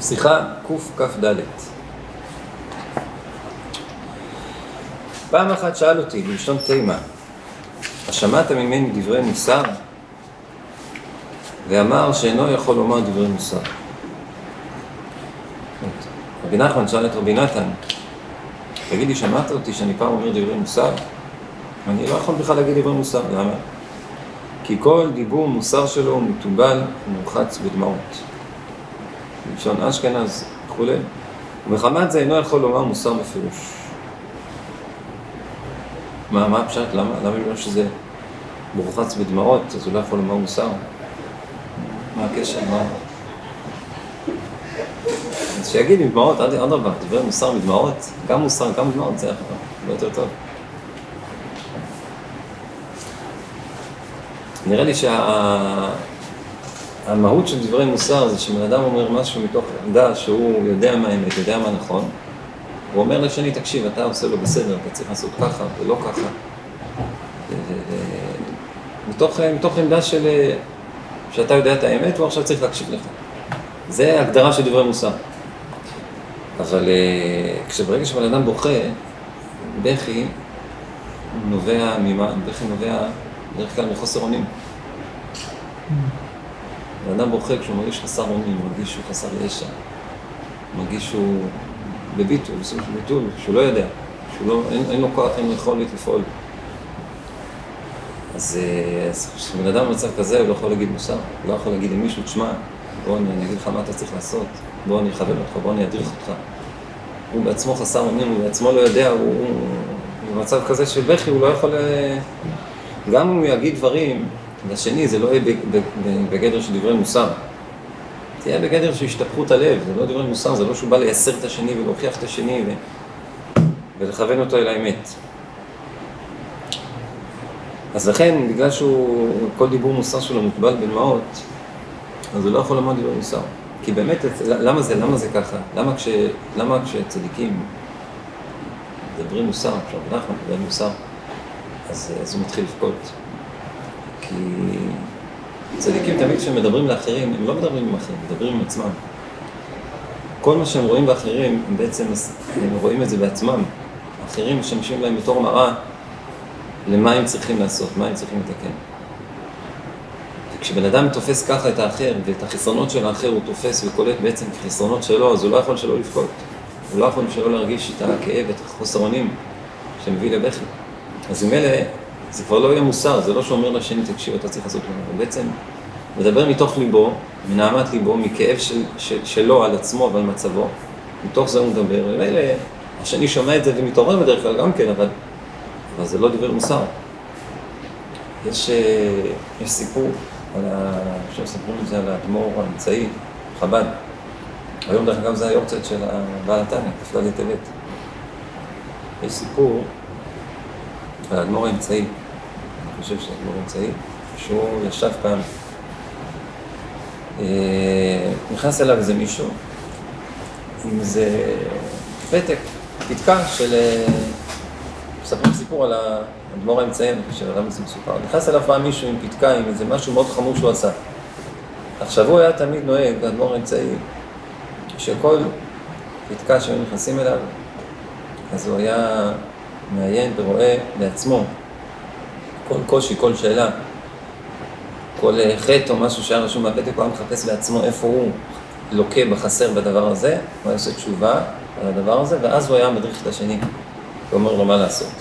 שיחה קכ"ד. פעם אחת שאל אותי בלשון תימה, שמעת ממני דברי מוסר? ואמר שאינו יכול לומר דברי מוסר. רבי נחמן שאל את רבי נתן, תגיד לי, שמעת אותי שאני פעם אומר דברי מוסר? אני לא יכול בכלל להגיד דברי מוסר, למה? כי כל דיבור מוסר שלו הוא מתובל ומורחץ בדמעות. בלשון אשכנז וכולי. ומחמת זה אינו יכול לומר מוסר בפירוש. מה, מה הפשט? למה? למה בגלל שזה מורחץ בדמעות, אז הוא לא יכול לומר מוסר? מה הקשר? מה? אז שיגיד עם דמעות, אדרבה, דברי מוסר מדמעות, גם מוסר, גם דמעות, זה הרבה יותר טוב. נראה לי שהמהות של דברי מוסר זה שבן אדם אומר משהו מתוך עמדה שהוא יודע מה האמת, יודע מה נכון, הוא אומר לשני, תקשיב, אתה עושה לו בסדר, אתה צריך לעשות ככה ולא ככה. מתוך, מתוך עמדה של, שאתה יודע את האמת, הוא עכשיו צריך להקשיב לך. זה הגדרה של דברי מוסר. אבל כשברגע שבן אדם בוכה, בכי נובע ממה? בכי נובע בדרך כלל מחוסר אונים. בן אדם בוכה כשהוא מרגיש חסר אונים, מרגיש שהוא חסר ישע, מרגיש שהוא בביטול, בסוג של ביטול, שהוא לא יודע, שהוא לא, אין, אין לו כוח, אין לו יכולת לפעול. אז כשבן אדם במצב כזה, הוא לא יכול להגיד מוסר, הוא לא יכול להגיד למישהו, תשמע, בוא אני אגיד לך מה אתה צריך לעשות, בוא אני אכוון אותך, בוא אני אדריך אותך. הוא בעצמו חסר אונים, הוא בעצמו לא יודע, הוא, הוא במצב כזה של בכי, הוא לא יכול... גם אם הוא יגיד דברים לשני, זה לא יהיה בגדר של דברי מוסר. זה יהיה בגדר של השתפכות הלב, זה לא דברי מוסר, זה לא שהוא בא לייסר את השני ולהוכיח את השני ו... ולכוון אותו אל האמת. אז לכן, בגלל שהוא, כל דיבור מוסר שלו מוטבל בדמעות, אז הוא לא יכול לומר דברי מוסר. כי באמת, למה זה, למה זה ככה? למה, כש, למה כשצדיקים מדברים מוסר, עכשיו אנחנו מדברים מוסר, אז, אז הוא מתחיל לבכות. כי צדיקים תמיד כשהם מדברים לאחרים, הם לא מדברים עם אחרים, הם מדברים עם עצמם. כל מה שהם רואים באחרים, הם בעצם הם רואים את זה בעצמם. האחרים משמשים להם בתור מראה למה הם צריכים לעשות, מה הם צריכים לתקן. וכשבן אדם תופס ככה את האחר, ואת החסרונות של האחר הוא תופס וקולט בעצם כחסרונות שלו, אז הוא לא יכול שלא לבכות. הוא לא יכול שלא להרגיש את הכאב, את החוסר אונים שמביא לבכי. אז ממילא זה כבר לא יהיה מוסר, זה לא שאומר לשני, תקשיב, אתה צריך לעשות ממנו. הוא בעצם מדבר מתוך ליבו, מנהמת ליבו, מכאב של, של, שלו על עצמו ועל מצבו. מתוך זה הוא מדבר. ומילא, השני שומע את זה ומתעורר בדרך כלל גם כן, אבל, אבל זה לא דברי מוסר. יש, יש סיפור, על ה... עכשיו מספרים את זה על האדמו"ר האמצעי, חב"ד. היום דרך אגב זה היורצת של הבעל התניא, כ"ד טבת. יש סיפור על האדמו"ר האמצעי, חושב האדמו"ר האמצעי, שהוא ישב פעם, נכנס אליו איזה מישהו עם איזה פתק, פתקה של... מספרים סיפור על האדמו"ר האמצעי, אני חושב, למה זה מסופר. נכנס אליו פעם מישהו עם פתקה, עם איזה משהו מאוד חמור שהוא עשה. עכשיו הוא היה תמיד נוהג, האדמו"ר האמצעי, שכל פתקה שהיו נכנסים אליו, אז הוא היה מעיין ורואה לעצמו כל קושי, כל שאלה, כל חטא או משהו שהיה רשום בפתק, הוא היה מחפש בעצמו איפה הוא לוקה בחסר בדבר הזה, הוא היה עושה תשובה על הדבר הזה, ואז הוא היה מדריך את השני, ואומר לו מה לעשות.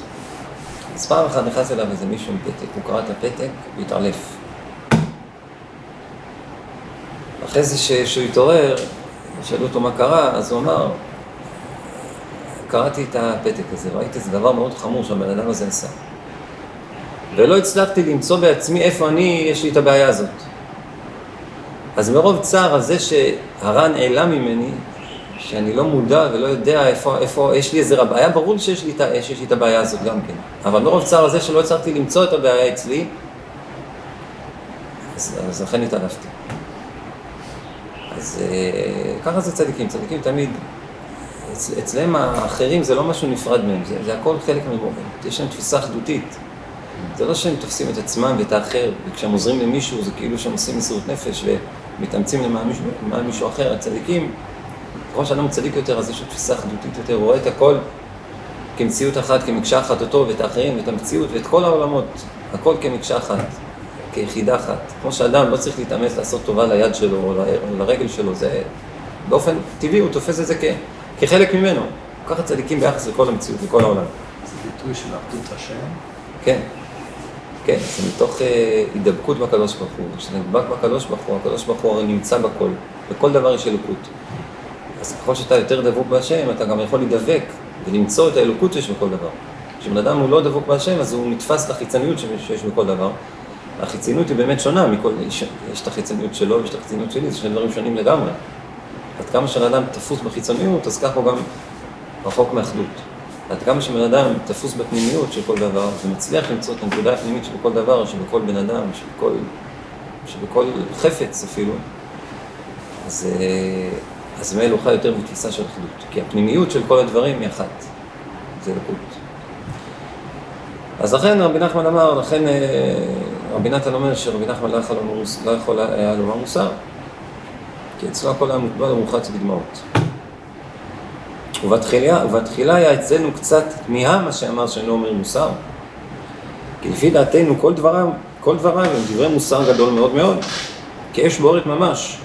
אז פעם אחת נכנס אליו איזה מישהו עם פתק, הוא קרא את הפתק והתעלף. אחרי זה שהוא התעורר, שאלו אותו מה קרה, אז הוא אמר, קראתי את הפתק הזה, ראיתי איזה דבר מאוד חמור שהבן אדם הזה עשה. ולא הצלחתי למצוא בעצמי איפה אני, יש לי את הבעיה הזאת. אז מרוב צער על זה שהרע נעלם ממני, שאני לא מודע ולא יודע איפה, איפה יש לי איזה רב... היה ברור שיש לי, שיש לי את הבעיה הזאת גם כן. אבל מרוב צער על זה שלא הצלחתי למצוא את הבעיה אצלי, אז, אז לכן התעלפתי. אז ככה זה צדיקים, צדיקים תמיד אצלם האחרים זה לא משהו נפרד מהם, זה, זה הכל חלק מהם, יש להם תפיסה אחדותית. זה לא שהם תופסים את עצמם ואת האחר, וכשהם עוזרים למישהו זה כאילו שהם עושים מסירות נפש ומתאמצים למען מישהו, מישהו אחר. הצדיקים, ככל שאדם צדיק יותר, אז יש לו תפיסה אחדותית יותר, הוא רואה את הכל כמציאות אחת, כמקשה אחת אותו ואת האחרים ואת המציאות ואת כל העולמות, הכל כמקשה אחת, כיחידה אחת. כמו שאדם לא צריך להתאמץ לעשות טובה ליד שלו או לרגל שלו, זה באופן טבעי, הוא תופס את זה כ, כחלק ממנו. ככה צדיקים ביחס לכל המציאות, לכל העולם. זה ביטוי של אחדות השם? כן. כן, זה מתוך אה, הידבקות בקדוש ברוך הוא. כשאתה נדבק בקדוש ברוך הוא, הקדוש ברוך הוא הרי נמצא בכל, בכל דבר יש אלוקות. אז ככל שאתה יותר דבוק בהשם, אתה גם יכול להידבק ולמצוא את האלוקות שיש בכל דבר. כשבן אדם הוא לא דבוק בהשם, אז הוא נתפס לחיצניות שיש בכל דבר. החיצוניות היא באמת שונה מכל, יש את החיצוניות שלו ויש את החיצוניות שלי, זה שני דברים שונים לגמרי. עד כמה שבן תפוס בחיצוניות, אז ככה הוא גם רחוק מאחדות. עד כמה שבן אדם תפוס בפנימיות של כל דבר, ומצליח למצוא את הנקודה הפנימית של כל דבר, שבכל בן אדם, שבכל, שבכל חפץ אפילו, אז, אה, אז מאלו חי יותר בתפיסה של אחדות. כי הפנימיות של כל הדברים היא אחת, זה לקות. אז לכן רבי נחמן אמר, לכן אה, רבי נתן אומר שרבי נחמן לא יכול, לא היה לומר מוסר, כי אצלו הכל היה מוטבע ומורחץ בדמעות. ובתחילה, ובתחילה היה אצלנו קצת תמיהה מה שאמר שאני לא אומר מוסר. כי לפי דעתנו כל דבריו, כל דבריו הם דברי מוסר גדול מאוד מאוד, כאש בוערת ממש.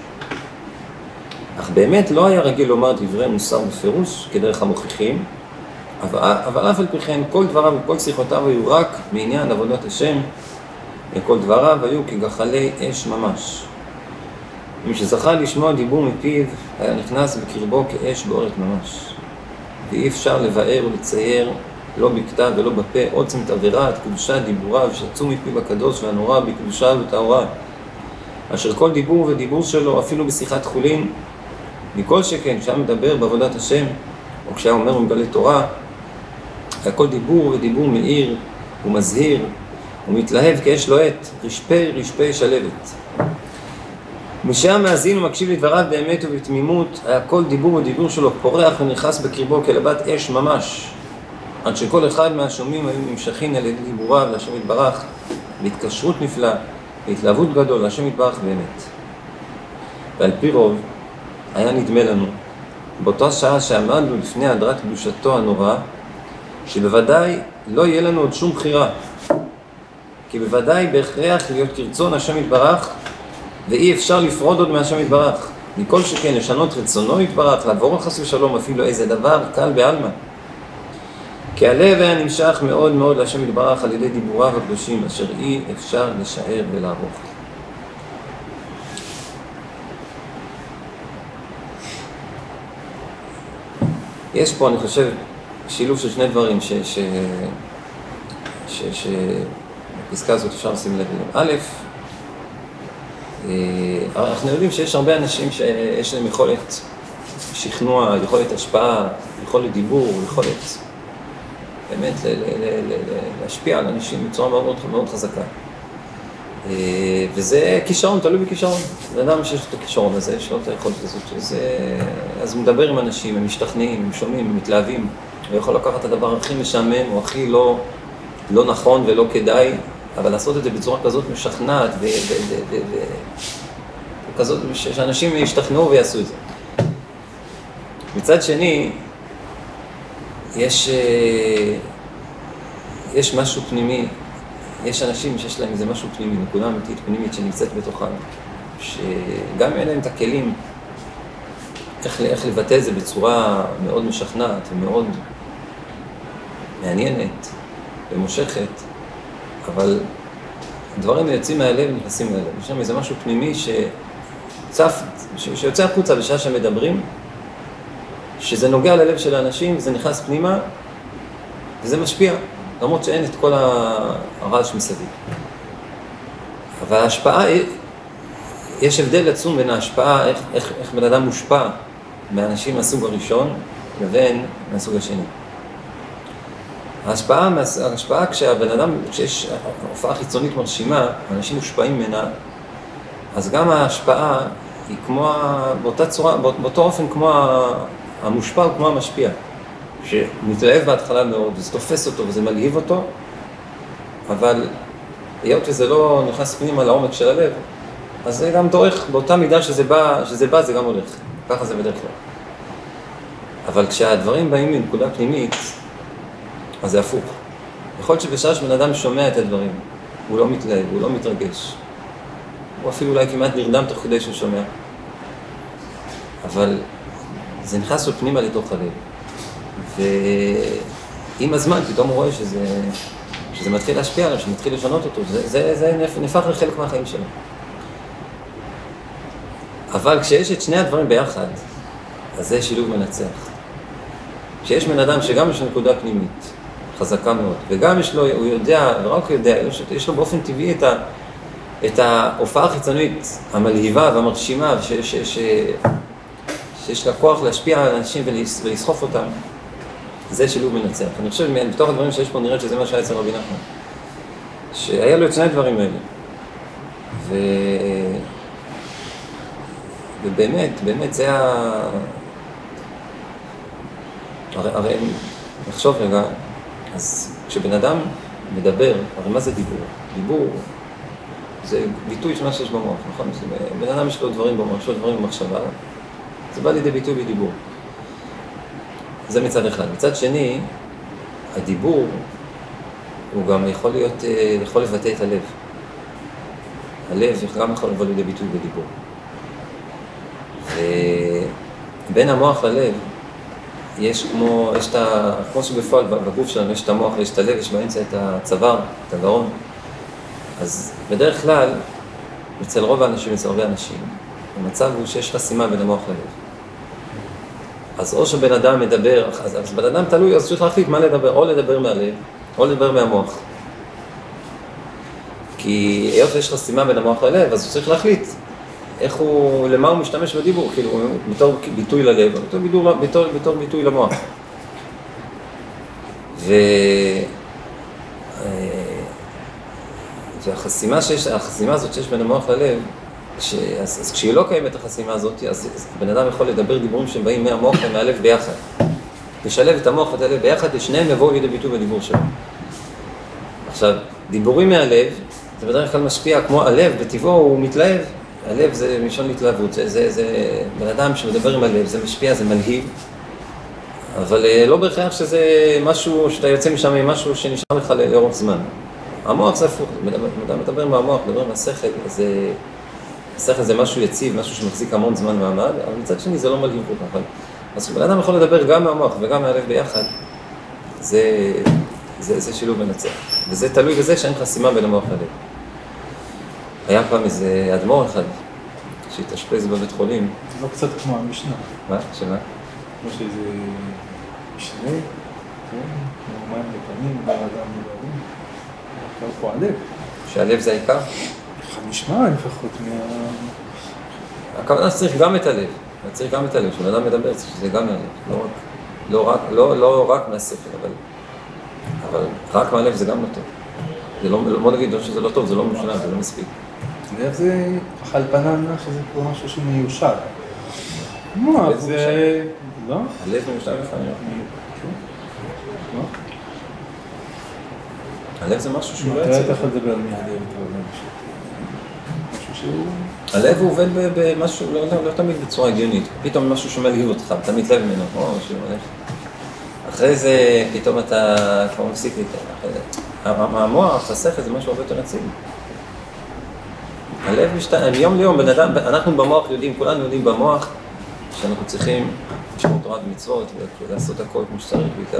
אך באמת לא היה רגיל לומר דברי מוסר בפירוש כדרך המוכיחים, אבל, אבל אף על פי כן כל דבריו וכל שיחותיו היו רק מעניין עבודת השם, וכל דבריו היו כגחלי אש ממש. מי שזכה לשמוע דיבור מפיו, היה נכנס בקרבו כאש בוערת ממש. ואי אפשר לבאר ולצייר, לא בכתב ולא בפה, עוצם תבערה, את קדושת דיבוריו, שיצאו מפיו הקדוש והנורא בקדושה וטהרה. אשר כל דיבור ודיבור שלו, אפילו בשיחת חולין, מכל שכן, כשהיה מדבר בעבודת השם, או כשהיה אומר ומגלה תורה, היה כל דיבור ודיבור מאיר ומזהיר ומתלהב כאש לוהט, רשפי רשפי שלבת. משהיה מאזין ומקשיב לדבריו באמת ובתמימות, היה כל דיבור ודיבור שלו פורח ונכנס בקרבו כלבת אש ממש, עד שכל אחד מהשומעים היו נמשכים על ידי דיבוריו להשם יתברך, בהתקשרות נפלאה, בהתלהבות גדול להשם יתברך באמת. ועל פי רוב, היה נדמה לנו, באותה שעה שעמדנו לפני הדרת קדושתו הנוראה, שבוודאי לא יהיה לנו עוד שום בחירה, כי בוודאי בהכרח להיות כרצון השם יתברך ואי אפשר לפרוד עוד מהשם יתברך. מכל שכן לשנות רצונו יתברך, לעבור חס ושלום אפילו איזה דבר קל בעלמא. כי הלב היה נמשך מאוד מאוד להשם יתברך על ידי דיבוריו הקדושים, אשר אי אפשר לשער ולערוך. יש פה, אני חושב, שילוב של שני דברים ש... ש... ש... ש... הזאת אפשר לשים לב אליהם. א', אנחנו יודעים שיש הרבה אנשים שיש להם יכולת שכנוע, יכולת השפעה, יכולת דיבור, יכולת באמת להשפיע על אנשים בצורה מאוד מאוד, חזקה. אה, וזה כישרון, תלוי בכישרון. בן אדם שיש לו את הכישרון הזה, יש לו את היכולת הזאת, שזה... אז הוא מדבר עם אנשים, הם משתכנעים, הם שומעים, הם מתלהבים. הוא יכול לקחת את הדבר הכי משעמם, או הכי לא, לא נכון ולא כדאי, אבל לעשות את זה בצורה כזאת משכנעת, וכזאת, שאנשים ישתכנעו ויעשו את זה. מצד שני, יש, אה, יש משהו פנימי, יש אנשים שיש להם איזה משהו פנימי, נקודה אמיתית פנימית שנמצאת בתוכם, שגם אין להם את הכלים איך, איך לבטא את זה בצורה מאוד משכנעת ומאוד מעניינת ומושכת, אבל דברים יוצאים מהלב ונכנסים מהלב. יש שם איזה משהו פנימי שצף, שיוצא החוצה בשעה שהם מדברים, שזה נוגע ללב של האנשים, זה נכנס פנימה, וזה משפיע, למרות שאין את כל הרעש מסביב. אבל ההשפעה, יש הבדל עצום בין ההשפעה, איך, איך, איך בן אדם מושפע מאנשים מהסוג הראשון לבין מהסוג השני. ההשפעה, ההשפעה כשהבן אדם, כשיש הופעה חיצונית מרשימה, אנשים מושפעים ממנה, אז גם ההשפעה היא כמו, באותה צורה, באותו אופן כמו המושפע הוא כמו המשפיע, שמתלהב בהתחלה מאוד, וזה תופס אותו וזה מלהיב אותו, אבל היות וזה לא נכנס פנימה לעומק של הלב, אז זה גם דורך, באותה מידה שזה בא, שזה בא זה גם הולך, ככה זה בדרך כלל. אבל כשהדברים באים מנקודה פנימית, אז זה הפוך. יכול להיות שבשעה שבן אדם שומע את הדברים, הוא לא מתלהב, הוא לא מתרגש. הוא אפילו אולי כמעט נרדם תוך כדי שהוא שומע. אבל זה נכנס לו פנימה לתוך הלב. ועם הזמן פתאום הוא רואה שזה, שזה מתחיל להשפיע עליו, שמתחיל לשנות אותו, זה, זה, זה נהפך לחלק מהחיים שלו. אבל כשיש את שני הדברים ביחד, אז זה שילוב מנצח. כשיש בן אדם שגם יש נקודה פנימית, חזקה מאוד, וגם יש לו, הוא יודע, לא רק יודע, יש, יש לו באופן טבעי את, ה, את ההופעה החיצונית המלהיבה והמרשימה, ש, ש, ש, שיש לה כוח להשפיע על אנשים ולסחוף אותם, זה שילוב מנצח. אני חושב, בתוך הדברים שיש פה נראה שזה מה שהיה אצל רבי נחמן. שהיה לו את שני הדברים האלה. ו... ובאמת, באמת זה ה... הרי, הרי נחשוב רגע, אז כשבן אדם מדבר, הרי מה זה דיבור? דיבור זה ביטוי של מה שיש במוח, נכון? בן אדם יש לו דברים במוח, יש לו דברים במחשבה, זה בא לידי ביטוי בדיבור. זה מצד אחד. מצד שני, הדיבור הוא גם יכול להיות, אה, יכול לבטא את הלב. הלב גם יכול לבוא לידי ביטוי בדיבור. ובין המוח ללב, יש כמו, יש את ה... כמו שבפועל בגוף שלנו יש את המוח ויש את הלב, יש באמצע את הצוואר, את הגרון. אז בדרך כלל, אצל רוב האנשים, אצל הרבה אנשים, המצב הוא שיש חסימה בין המוח ללב. אז או שבן אדם מדבר, אז, אז בן אדם תלוי, אז צריך להחליט מה לדבר, או לדבר מהלב, או לדבר מהמוח. כי היות שיש חסימה בין המוח ללב, אז הוא צריך להחליט איך הוא, למה הוא משתמש בדיבור, כאילו, בתור ביטוי ללב, בתור, ביטוי, בתור, בתור ביטוי למוח. ו... אה, והחסימה שיש, החסימה הזאת שיש בין המוח ללב, כש, אז, אז כשהיא לא קיימת החסימה הזאת, אז, אז בן אדם יכול לדבר דיבורים שבאים מהמוח ומהלב ביחד. לשלב את המוח ואת הלב ביחד, ושניהם יבואו לידי ביטוי בדיבור שלו. עכשיו, דיבורים מהלב, זה בדרך כלל משפיע כמו הלב, בטבעו הוא מתלהב, הלב זה מלשון התלהבות, זה, זה, זה בן אדם שמדבר עם הלב, זה משפיע, זה מלהיב, אבל אה, לא בהכרח שזה משהו, שאתה יוצא משם עם משהו שנשאר לך לאורך זמן. המוח זה הפוך, אדם מדבר מהמוח, מדבר מהשכל, זה, השכל זה משהו יציב, משהו שמחזיק המון זמן מעמד, אבל מצד שני זה לא מלהיב כל כך. אז כשבן אדם יכול לדבר גם מהמוח וגם מהלב ביחד, זה, זה, זה שילוב מנצח. וזה תלוי בזה שאין חסימה בין המוח ללב. היה פעם איזה אדמו"ר אחד שהתאשפז בבית חולים. זה לא קצת כמו המשנה. מה? שמה? כמו שאיזה משנה, כן, כמו מים לפנים, בן אדם לבנים. עכשיו פה הלב. שהלב זה העיקר? ככה נשמע לפחות מה... הכוונה שצריך גם את הלב, צריך גם את הלב, כשבן אדם מדבר צריך שזה גם מהלב, לא רק, לא רק, לא, לא רק מהשכל, אבל, אבל רק מהלב זה גם לא טוב. זה לא, בוא נגיד לא שזה לא טוב, זה לא משנה, זה לא מספיק. ואיך זה ככה על פניו נראה שזה פה משהו שמיושר. מה, הלב זה... לא? הלב מיושב לפעמים. לא? הלב זה משהו שהוא לא אתה לא יציב. יכול לדבר מהלב, אתה משהו שהוא... הלב הוא עובד במשהו, לא, לא, לא תמיד בצורה הגיונית. פתאום משהו שמלהיב אותך, אתה מתלהב ממנו, או משהו הולך. אחרי זה פתאום אתה כבר מפסיק זה. המוח, השכל זה משהו הרבה יותר יציב. הלב משתנה, מיום ליום בן אדם, אנחנו במוח יודעים, כולנו יודעים במוח שאנחנו צריכים לשמור תורת מצוות ולעשות הכל כמו שצריך בעיקר.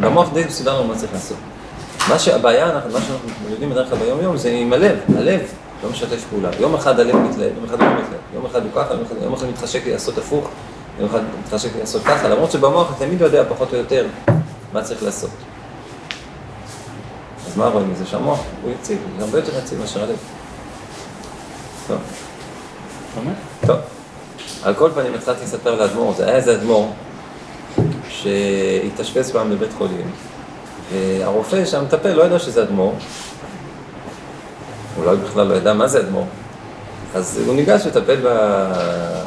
במוח די מסודר מה צריך לעשות. מה שהבעיה, אנחנו, מה שאנחנו יודעים בדרך כלל ביום יום זה עם הלב, הלב לא משתף פעולה. יום אחד הלב מתלהב, יום אחד הוא לא מתלהב, יום אחד הוא ככה, יום אחד מתחשק לי לעשות הפוך, יום אחד מתחשק לי לעשות ככה, למרות שבמוח אתה תמיד יודע פחות או יותר מה צריך לעשות. אז מה רואים מזה? שהמוח הוא יציב, הוא הרבה יותר יציב מאשר הלב. טוב. על כל פנים התחלתי לספר לאדמו"ר, זה היה איזה אדמו"ר שהתאשפז פעם בבית חולים, והרופא שהמטפל לא ידע שזה אדמו"ר, אולי בכלל לא ידע מה זה אדמו"ר, אז הוא ניגש לטפל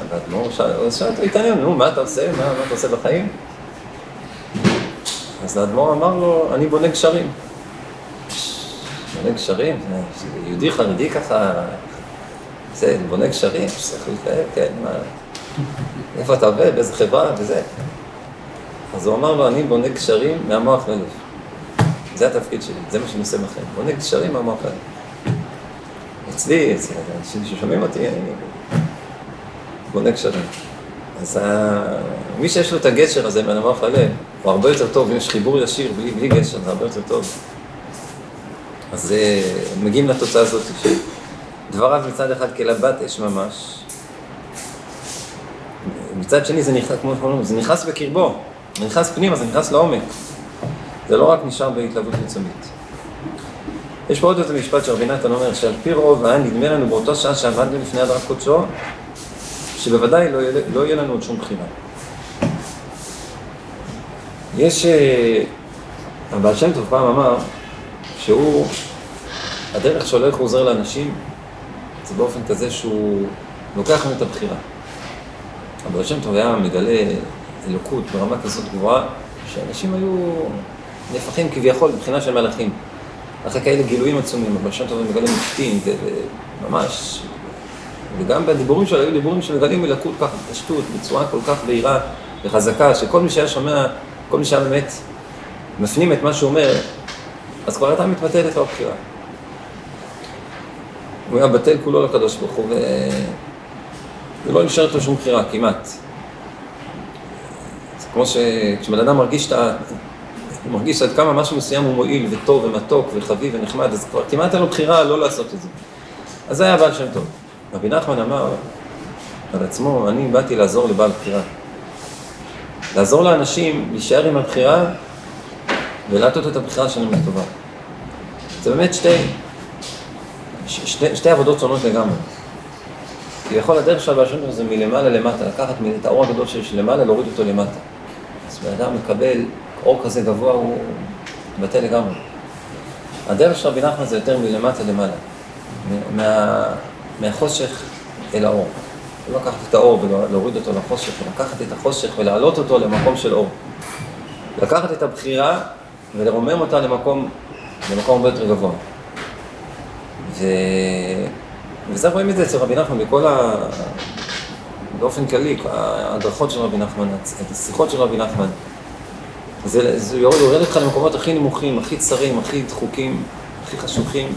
באדמו"ר, הוא שאל אותו, התעניין, נו, מה אתה עושה? מה, מה אתה עושה בחיים? אז האדמו"ר אמר לו, אני בונה גשרים. בונה גשרים? יהודי חרדי ככה, זה בונה גשרים, צריך להתלהב, כן, מה... איפה אתה עובד, באיזה חברה, וזה. אז הוא אמר לו, אני בונה גשרים מהמוח ללב. זה התפקיד שלי, זה מה שאני עושה בכם. בונה גשרים מהמוח ללב. אצלי, אצל אנשים ששומעים אותי, אני בונה גשרים. אז ה... מי שיש לו את הגשר הזה בין המוח ללב, הוא הרבה יותר טוב, אם יש חיבור ישיר בלי, בלי גשר, זה הרבה יותר טוב. אז אה, מגיעים לתוצאה הזאת, שדבריו מצד אחד כלבת אש ממש, מצד שני זה נכנס, כמו שאומרים, זה נכנס בקרבו, זה נכנס פנימה, זה נכנס לעומק. זה לא רק נשאר בהתלהבות חיצונית. יש פה עוד איזה משפט שרבי נתן אומר, שעל פי רוב היה נדמה לנו באותו שעה שעבדנו לפני הדרת קודשו, שבוודאי לא יהיה, לא יהיה לנו עוד שום בחירה. יש... אה, הבעל שם טוב פעם אמר שהוא, הדרך שלו איך הוא עוזר לאנשים, זה באופן כזה שהוא לוקח לנו את הבחירה. הבעל שם טוב היה מגלה אלוקות ברמה כזאת גבוהה, שאנשים היו נהפכים כביכול מבחינה של מלאכים. אחרי כאלה גילויים עצומים, הבעל שם טוב מגלה מופתים, ממש... וגם בדיבורים שלו היו דיבורים שמגלים אלוקות ככה בפשטות, בצורה כל כך בהירה וחזקה, שכל מי שהיה שומע, כל מי שהיה באמת מפנים את מה שהוא אומר, אז כבר הייתה מתבטלת לו הבחירה. הוא היה בטל כולו לקדוש ברוך הוא, ולא נשאר איתו שום בחירה, כמעט. זה כמו שכשבן אדם מרגיש את ה... הוא מרגיש עד כמה משהו מסוים הוא מועיל וטוב ומתוק וחביב ונחמד, אז כבר כמעט אין לו בחירה לא לעשות את זה. אז זה היה בעל שם טוב. רבי נחמן אמר על עצמו, אני באתי לעזור לבעל בחירה. לעזור לאנשים להישאר עם הבחירה ולעטות את הבחירה שלהם לטובה. זה באמת שתי, שתי, שתי עבודות שונות לגמרי. כביכול הדרך של הבעל זה מלמעלה למטה, לקחת את האור הגדול שיש למעלה, להוריד אותו למטה. אז בן אדם מקבל אור כזה גבוה, הוא מתבטא לגמרי. הדרך של רבי נחמן זה יותר מלמטה למעלה. מה, מהחושך אל האור. לא לקחת את האור ולהוריד אותו לחושך, לקחת את החושך ולהעלות אותו למקום של אור. לקחת את הבחירה ולרומם אותה למקום, למקום הרבה יותר גבוה. ו... וזה רואים את זה אצל רבי נחמן בכל ה... באופן כללי, ההדרכות של רבי נחמן, השיחות של רבי נחמן. זה, זה יורד, יורד אותך למקומות הכי נמוכים, הכי צרים, הכי דחוקים, הכי חשוכים,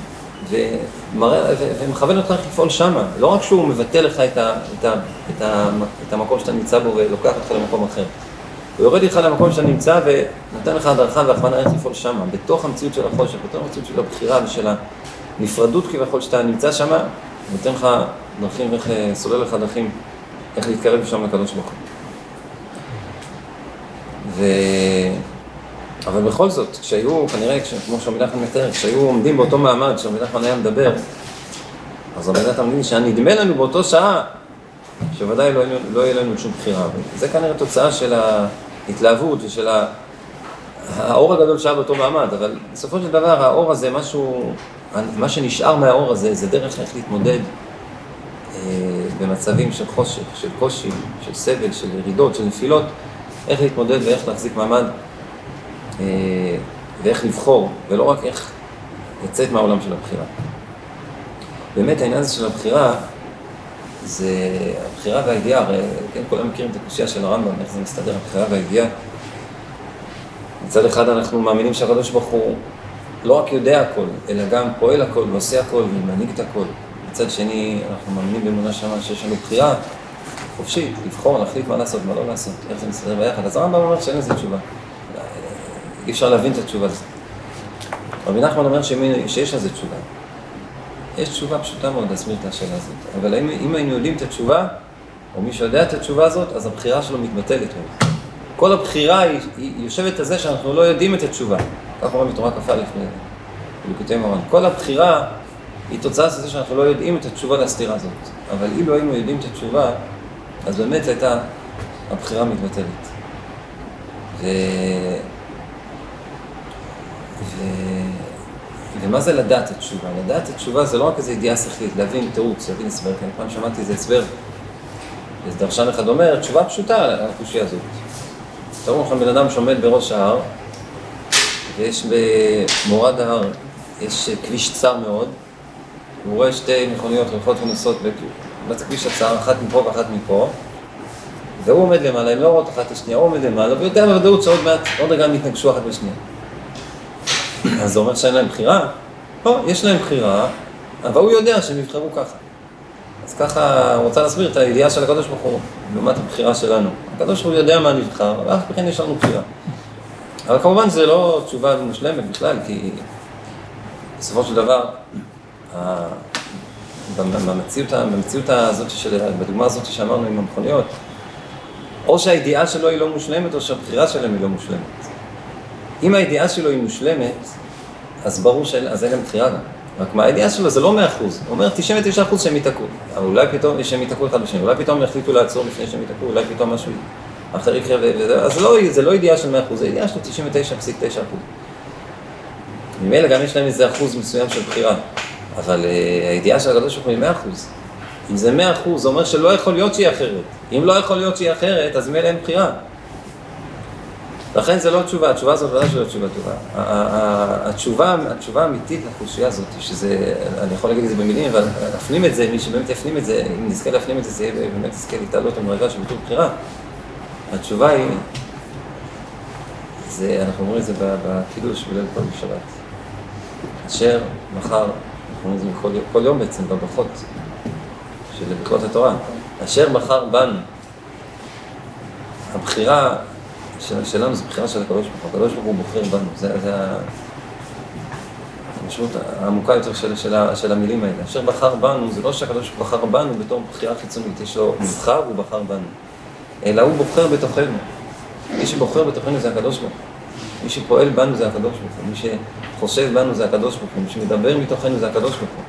ומראה, ומכוון אותך לפעול שמה. לא רק שהוא מבטא לך את, ה, את, ה, את, ה, את המקום שאתה נמצא בו ולוקח אותך למקום אחר. הוא יורד איתך למקום שאתה נמצא ונותן לך הדרכה והכוונה איך לפעול שמה, בתוך המציאות של החושך, בתוך המציאות של הבחירה ושל הנפרדות כביכול שאתה נמצא שמה, נותן לך דרכים, איך, סולל לך דרכים, איך להתקרב שם לקדוש ברוך הוא. ו... אבל בכל זאת, כשהיו, כנראה, כמו שרבי נחמן מתאר, כשהיו עומדים באותו מעמד שרבי נחמן היה מדבר, אז רבי נחמן מבין שהיה נדמה לנו באותו שעה שוודאי לא, לא יהיה לנו שום בחירה. זה כנראה תוצאה של ההתלהבות ושל האור הגדול שהיה באותו מעמד, אבל בסופו של דבר האור הזה, משהו, מה שנשאר מהאור הזה, זה דרך איך להתמודד אה, במצבים של חושך, של קושי, של סבל, של ירידות, של נפילות, איך להתמודד ואיך להחזיק מעמד אה, ואיך לבחור, ולא רק איך לצאת מהעולם של הבחירה. באמת העניין הזה של הבחירה, זה הבחירה והידיעה, הרי כן, כולם מכירים את הקושייה של הרמב"ם, איך זה מסתדר, הבחירה והידיעה. מצד אחד אנחנו מאמינים שהקדוש ברוך הוא לא רק יודע הכל, אלא גם פועל הכל ועושה הכל ומנהיג את הכל. מצד שני, אנחנו מאמינים באמונה שמה שיש לנו בחירה חופשית, לבחור, להחליט מה לעשות, מה לא לעשות, איך זה מסתדר ביחד. אז הרמב"ם אומר שאין לזה תשובה. אי אפשר להבין את התשובה הזאת. רבי נחמן אומר שיש לזה תשובה. יש תשובה פשוטה מאוד להסביר את השאלה הזאת. אבל אם, אם היינו יודעים את התשובה, או מי שיודע את התשובה הזאת, אז הבחירה שלו מתבטלת. כל הבחירה היא, היא יושבת על זה שאנחנו לא יודעים את התשובה. אומרים בתורה כ"א בליקוטי מרן. כל הבחירה היא תוצאה של זה שאנחנו לא יודעים את התשובה לסתירה הזאת. אבל אילו היינו יודעים את התשובה, אז באמת הייתה הבחירה מתבטלת. ו... ו... ומה זה לדעת התשובה? לדעת התשובה זה לא רק איזו ידיעה שכלית, להבין תירוץ, להבין הסבר, כי אני פעם שמעתי איזה הסבר, איזה דרשן אחד אומר, תשובה פשוטה על הקושייה הזאת. תראו לכם בן אדם שעומד בראש ההר, ויש במורד ההר, יש כביש צר מאוד, הוא רואה שתי מכוניות הולכות ונוסעות בכביש הצר, אחת מפה ואחת מפה, והוא עומד למעלה, הם לא רואות אחת את השנייה, הוא עומד למעלה, ויודע בוודאות שעוד מעט, עוד רגע הם יתנגשו אחת בשנייה. אז זה אומר שאין להם בחירה? לא, יש להם בחירה, אבל הוא יודע שהם יבחרו ככה. אז ככה, הוא רוצה להסביר את הידיעה של הקדוש ברוך הוא, לעומת הבחירה שלנו. הקדוש ברוך הוא יודע מה נבחר, ואף כן יש לנו בחירה. אבל כמובן זה לא תשובה מושלמת בכלל, כי בסופו של דבר, במציאות, במציאות הזאת, של, בדוגמה הזאת שאמרנו עם המכוניות, או שהידיעה שלו היא לא מושלמת, או שהבחירה שלהם היא לא מושלמת. אם הידיעה שלו היא מושלמת, אז ברור שאין להם בחירה גם. רק מה, הידיעה שלו זה לא 100%, הוא אומר 99% שהם ייתקעו. אולי פתאום, שהם ייתקעו אחד בשני, אולי פתאום יחליטו לעצור לפני שהם ייתקעו, אולי פתאום משהו אחר יקרה, וזה, אז לא, זה לא ידיעה של 100%, זה ידיעה של 99.9%. ממילא גם יש להם איזה אחוז מסוים של בחירה, אבל uh, הידיעה של הקדוש ברוך הוא היא 100%. אם זה 100%, זה אומר שלא יכול להיות שהיא אחרת. אם לא יכול להיות שהיא אחרת, אז ממילא אין בחירה. לכן זה לא תשובה, התשובה הזאת ודאי שלא תשובה טובה. התשובה, התשובה האמיתית לקושייה הזאת, שזה, אני יכול להגיד את זה במילים, אבל להפנים את זה, מי שבאמת יפנים את זה, אם נזכה להפנים את זה, זה יהיה באמת יזכה להתעלות במדרגה של ביטול בחירה. התשובה היא, זה, אנחנו אומרים את זה בקידוש בליל כל שבת. אשר מחר, אנחנו אומרים את זה יום- כל יום בעצם, בברכות של ברכות התורה, אשר מחר בנו. הבחירה של, שלנו זו בחירה של הקדוש ברוך הוא, הקדוש ברוך הוא בוחר בנו, זה, זה המשמעות העמוקה יותר של, של, של המילים האלה. אשר בחר בנו, זה לא שהקדוש ברוך הוא בחר בנו בתור בחירה חיצונית, יש לו מבחר, הוא בחר בנו. אלא הוא בוחר בתוכנו. מי שבוחר בתוכנו זה הקדוש ברוך הוא. מי שפועל בנו זה הקדוש ברוך הוא. מי שחושב בנו זה הקדוש ברוך הוא. מי שמדבר מתוכנו זה הקדוש ברוך הוא.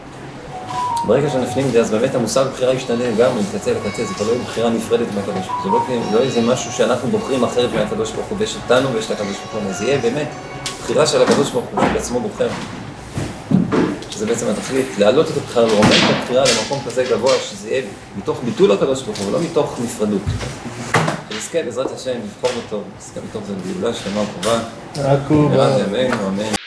ברגע שנפנים את זה, אז באמת המושג בחירה ישתנה לגמרי, מקצה לקצה, זה כבר לא בחירה נפרדת מהקדוש ברוך הוא. זה לא, לא איזה משהו שאנחנו בוחרים אחרת מהקדוש ברוך הוא, ויש אותנו ויש את הקדוש ברוך הוא, זה יהיה באמת בחירה של הקדוש ברוך הוא, שבעצמו בוחר. שזה בעצם התכלית, להעלות את הבחירה, לרומם את הבחירה למקום כזה גבוה, שזה יהיה מתוך ביטול הקדוש ברוך הוא, ולא מתוך נפרדות. שנזכה בעזרת השם לבחור בטוב, נזכה בטוב זה בגאולה שלמה וטובה, עכו, אמן.